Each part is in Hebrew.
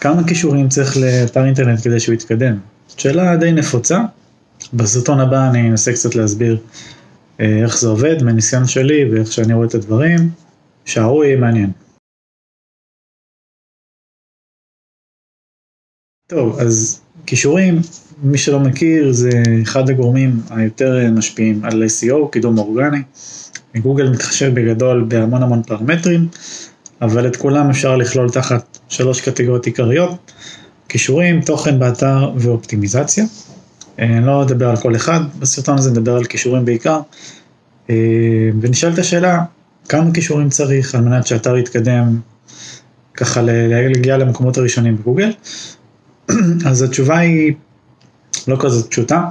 כמה כישורים צריך לאתר אינטרנט כדי שהוא יתקדם? שאלה די נפוצה. בסרטון הבא אני אנסה קצת להסביר אה, איך זה עובד מניסיון שלי ואיך שאני רואה את הדברים. שערו יהיה מעניין. טוב, אז כישורים, מי שלא מכיר, זה אחד הגורמים היותר משפיעים על SEO, קידום אורגני. גוגל מתחשב בגדול בהמון המון פרמטרים, אבל את כולם אפשר לכלול תחת שלוש קטגוריות עיקריות, כישורים, תוכן באתר ואופטימיזציה. אה, אני לא אדבר על כל אחד, בסרטון הזה נדבר על כישורים בעיקר. אה, ונשאלת השאלה, כמה כישורים צריך על מנת שהאתר יתקדם ככה להגיע למקומות הראשונים בגוגל? אז התשובה היא לא כזאת פשוטה,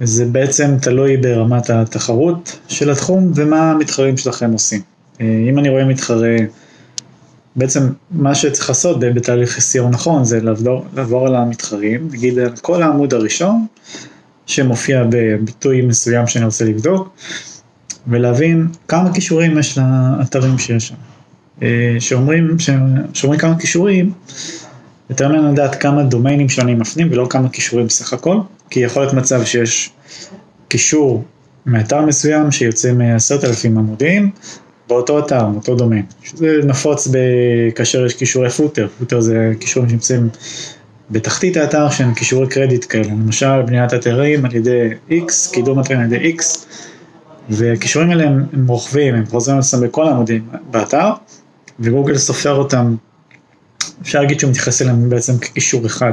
זה בעצם תלוי ברמת התחרות של התחום ומה המתחרים שלכם עושים. אה, אם אני רואה מתחרה, בעצם מה שצריך לעשות בתהליך SEO נכון זה לעבור, לעבור על המתחרים, נגיד על כל העמוד הראשון שמופיע בביטוי מסוים שאני רוצה לבדוק, ולהבין כמה כישורים יש לאתרים שיש שם. אה, שאומרים, שאומרים כמה כישורים, יותר מעניין לדעת כמה דומיינים שונים מפנים ולא כמה כישורים בסך הכל, כי יכול להיות מצב שיש קישור מאתר מסוים שיוצא מעשרת אלפים עמודים באותו אתר, מאותו דומיין. שזה נפוץ כאשר יש כישורי פוטר, פוטר זה כישורים שנמצאים בתחתית האתר שהם כישורי קרדיט כאלה, למשל בניית אתרים על ידי X, קידום אתרים על ידי X, והכישורים האלה הם, הם רוכבים, הם חוזרים לעצמם בכל העמודים באתר, וגוגל סופר אותם. אפשר להגיד שהוא מתייחס אליהם בעצם כקישור אחד,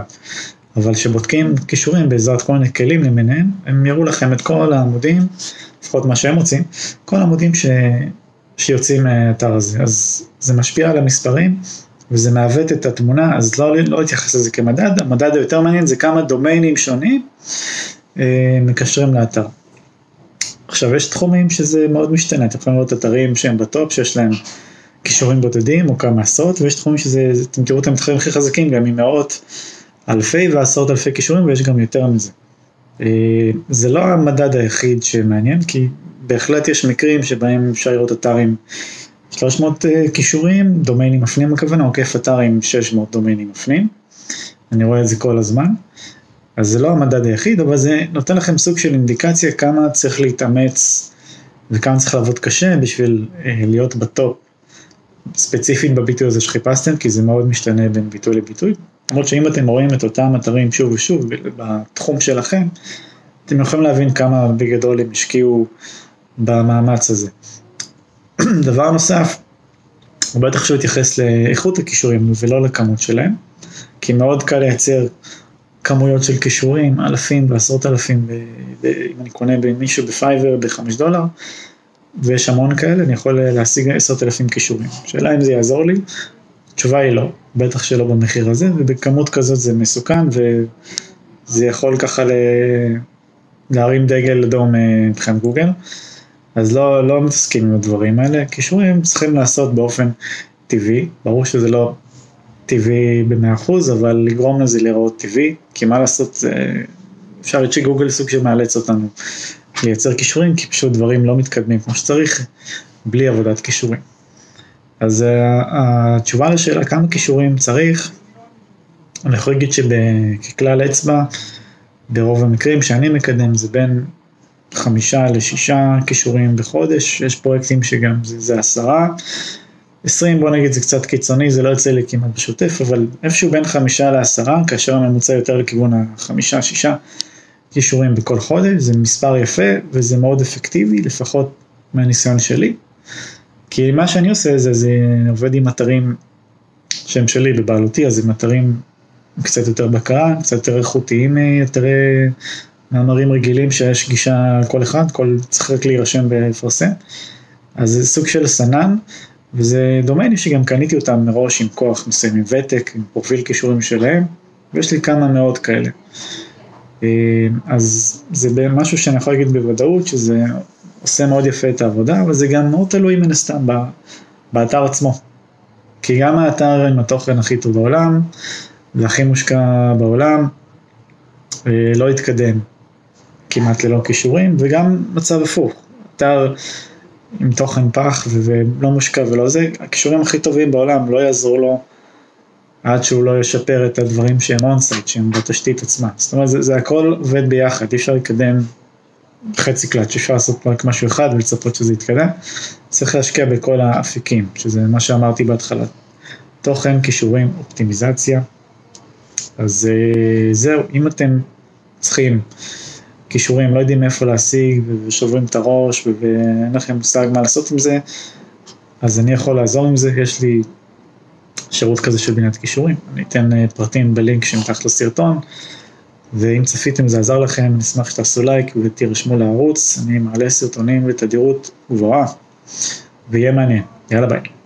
אבל כשבודקים קישורים בעזרת כל מיני כלים למיניהם, הם יראו לכם את כל העמודים, לפחות מה שהם רוצים, כל העמודים ש... שיוצאים מהאתר הזה, אז זה משפיע על המספרים וזה מעוות את התמונה, אז לא, לא לזה כמדד, המדד היותר מעניין זה כמה דומיינים שונים אה, מקשרים לאתר. עכשיו יש תחומים שזה מאוד משתנה, אתם יכולים לראות אתרים שהם בטופ, שיש להם כישורים בודדים או כמה עשרות, ויש תחומים שזה, אתם תראו את המתחרים הכי חזקים, גם עם מאות אלפי ועשרות אלפי כישורים, ויש גם יותר מזה. אה, זה לא המדד היחיד שמעניין, כי בהחלט יש מקרים שבהם אפשר לראות אתר עם 300 אה, כישורים, דומיינים מפנים הכוונה, עוקף אתר עם 600 דומיינים מפנים. אני רואה את זה כל הזמן. אז זה לא המדד היחיד, אבל זה נותן לכם סוג של אינדיקציה כמה צריך להתאמץ וכמה צריך לעבוד קשה בשביל אה, להיות בטופ ספציפית בביטוי הזה שחיפשתם, כי זה מאוד משתנה בין ביטוי לביטוי. למרות שאם אתם רואים את אותם אתרים שוב ושוב בתחום שלכם, אתם יכולים להבין כמה בגדול הם השקיעו במאמץ הזה. דבר נוסף, הוא בטח שהוא יתייחס לאיכות הכישורים ולא לכמות שלהם, כי מאוד קל לייצר כמויות של כישורים, אלפים ועשרות אלפים, ב, ב, אם אני קונה מישהו בפייבר בחמש דולר, ויש המון כאלה, אני יכול להשיג עשרת אלפים כישורים. שאלה אם זה יעזור לי, התשובה היא לא, בטח שלא במחיר הזה, ובכמות כזאת זה מסוכן, וזה יכול ככה ל... להרים דגל אדום אה, מבחינת גוגל, אז לא, לא מתעסקים עם הדברים האלה, כישורים צריכים לעשות באופן טבעי, ברור שזה לא טבעי ב-100%, אבל לגרום לזה להיראות טבעי, כי מה לעשות. אפשר להגיד שגוגל סוג שמאלץ אותנו לייצר כישורים, כי פשוט דברים לא מתקדמים כמו שצריך, בלי עבודת כישורים. אז uh, התשובה לשאלה כמה כישורים צריך, אני יכול להגיד שככלל אצבע, ברוב המקרים שאני מקדם זה בין חמישה לשישה כישורים בחודש, יש פרויקטים שגם זה, זה עשרה, עשרים בוא נגיד זה קצת קיצוני, זה לא יוצא לי כמעט בשוטף, אבל איפשהו בין חמישה לעשרה, כאשר הממוצע יותר לכיוון החמישה, שישה, כישורים בכל חודש, זה מספר יפה וזה מאוד אפקטיבי, לפחות מהניסיון שלי. כי מה שאני עושה זה, זה עובד עם אתרים שהם שלי בבעלותי, אז עם אתרים קצת יותר בקרה, קצת יותר איכותיים מאתרי מאמרים רגילים שיש גישה לכל אחד, כל צריך רק להירשם ולפרסם. אז זה סוג של סנן, וזה דומיינים שגם קניתי אותם מראש עם כוח מסוים, עם ותק, עם פרופיל כישורים שלהם, ויש לי כמה מאות כאלה. אה, אז זה משהו שאני יכול להגיד בוודאות שזה עושה מאוד יפה את העבודה, אבל זה גם מאוד תלוי מן הסתם באתר עצמו. כי גם האתר עם התוכן הכי טוב בעולם, והכי מושקע בעולם, אה, לא יתקדם כמעט ללא כישורים, וגם מצב הפוך, אתר עם תוכן פח ולא מושקע ולא זה, הכישורים הכי טובים בעולם לא יעזרו לו עד שהוא לא ישפר את הדברים שהם אונסייט, שהם בתשתית עצמה. זאת אומרת, זה, זה הכל עובד ביחד, אי אפשר לקדם חצי קלאץ', אי אפשר לעשות רק משהו אחד ולצפות שזה יתקדם. צריך להשקיע בכל האפיקים, שזה מה שאמרתי בהתחלה. תוכן, קישורים, אופטימיזציה. אז אה, זהו, אם אתם צריכים קישורים, לא יודעים איפה להשיג ושוברים את הראש ואין לכם מושג מה לעשות עם זה, אז אני יכול לעזור עם זה, יש לי שירות כזה של בניית כישורים, אני אתן אה, פרטים בלינק שמתחת לסרטון, ואם צפיתם זה עזר לכם, נשמח שתעשו לייק ותירשמו לערוץ, אני מעלה סרטונים בתדירות גבוהה, ויהיה מעניין, יאללה ביי.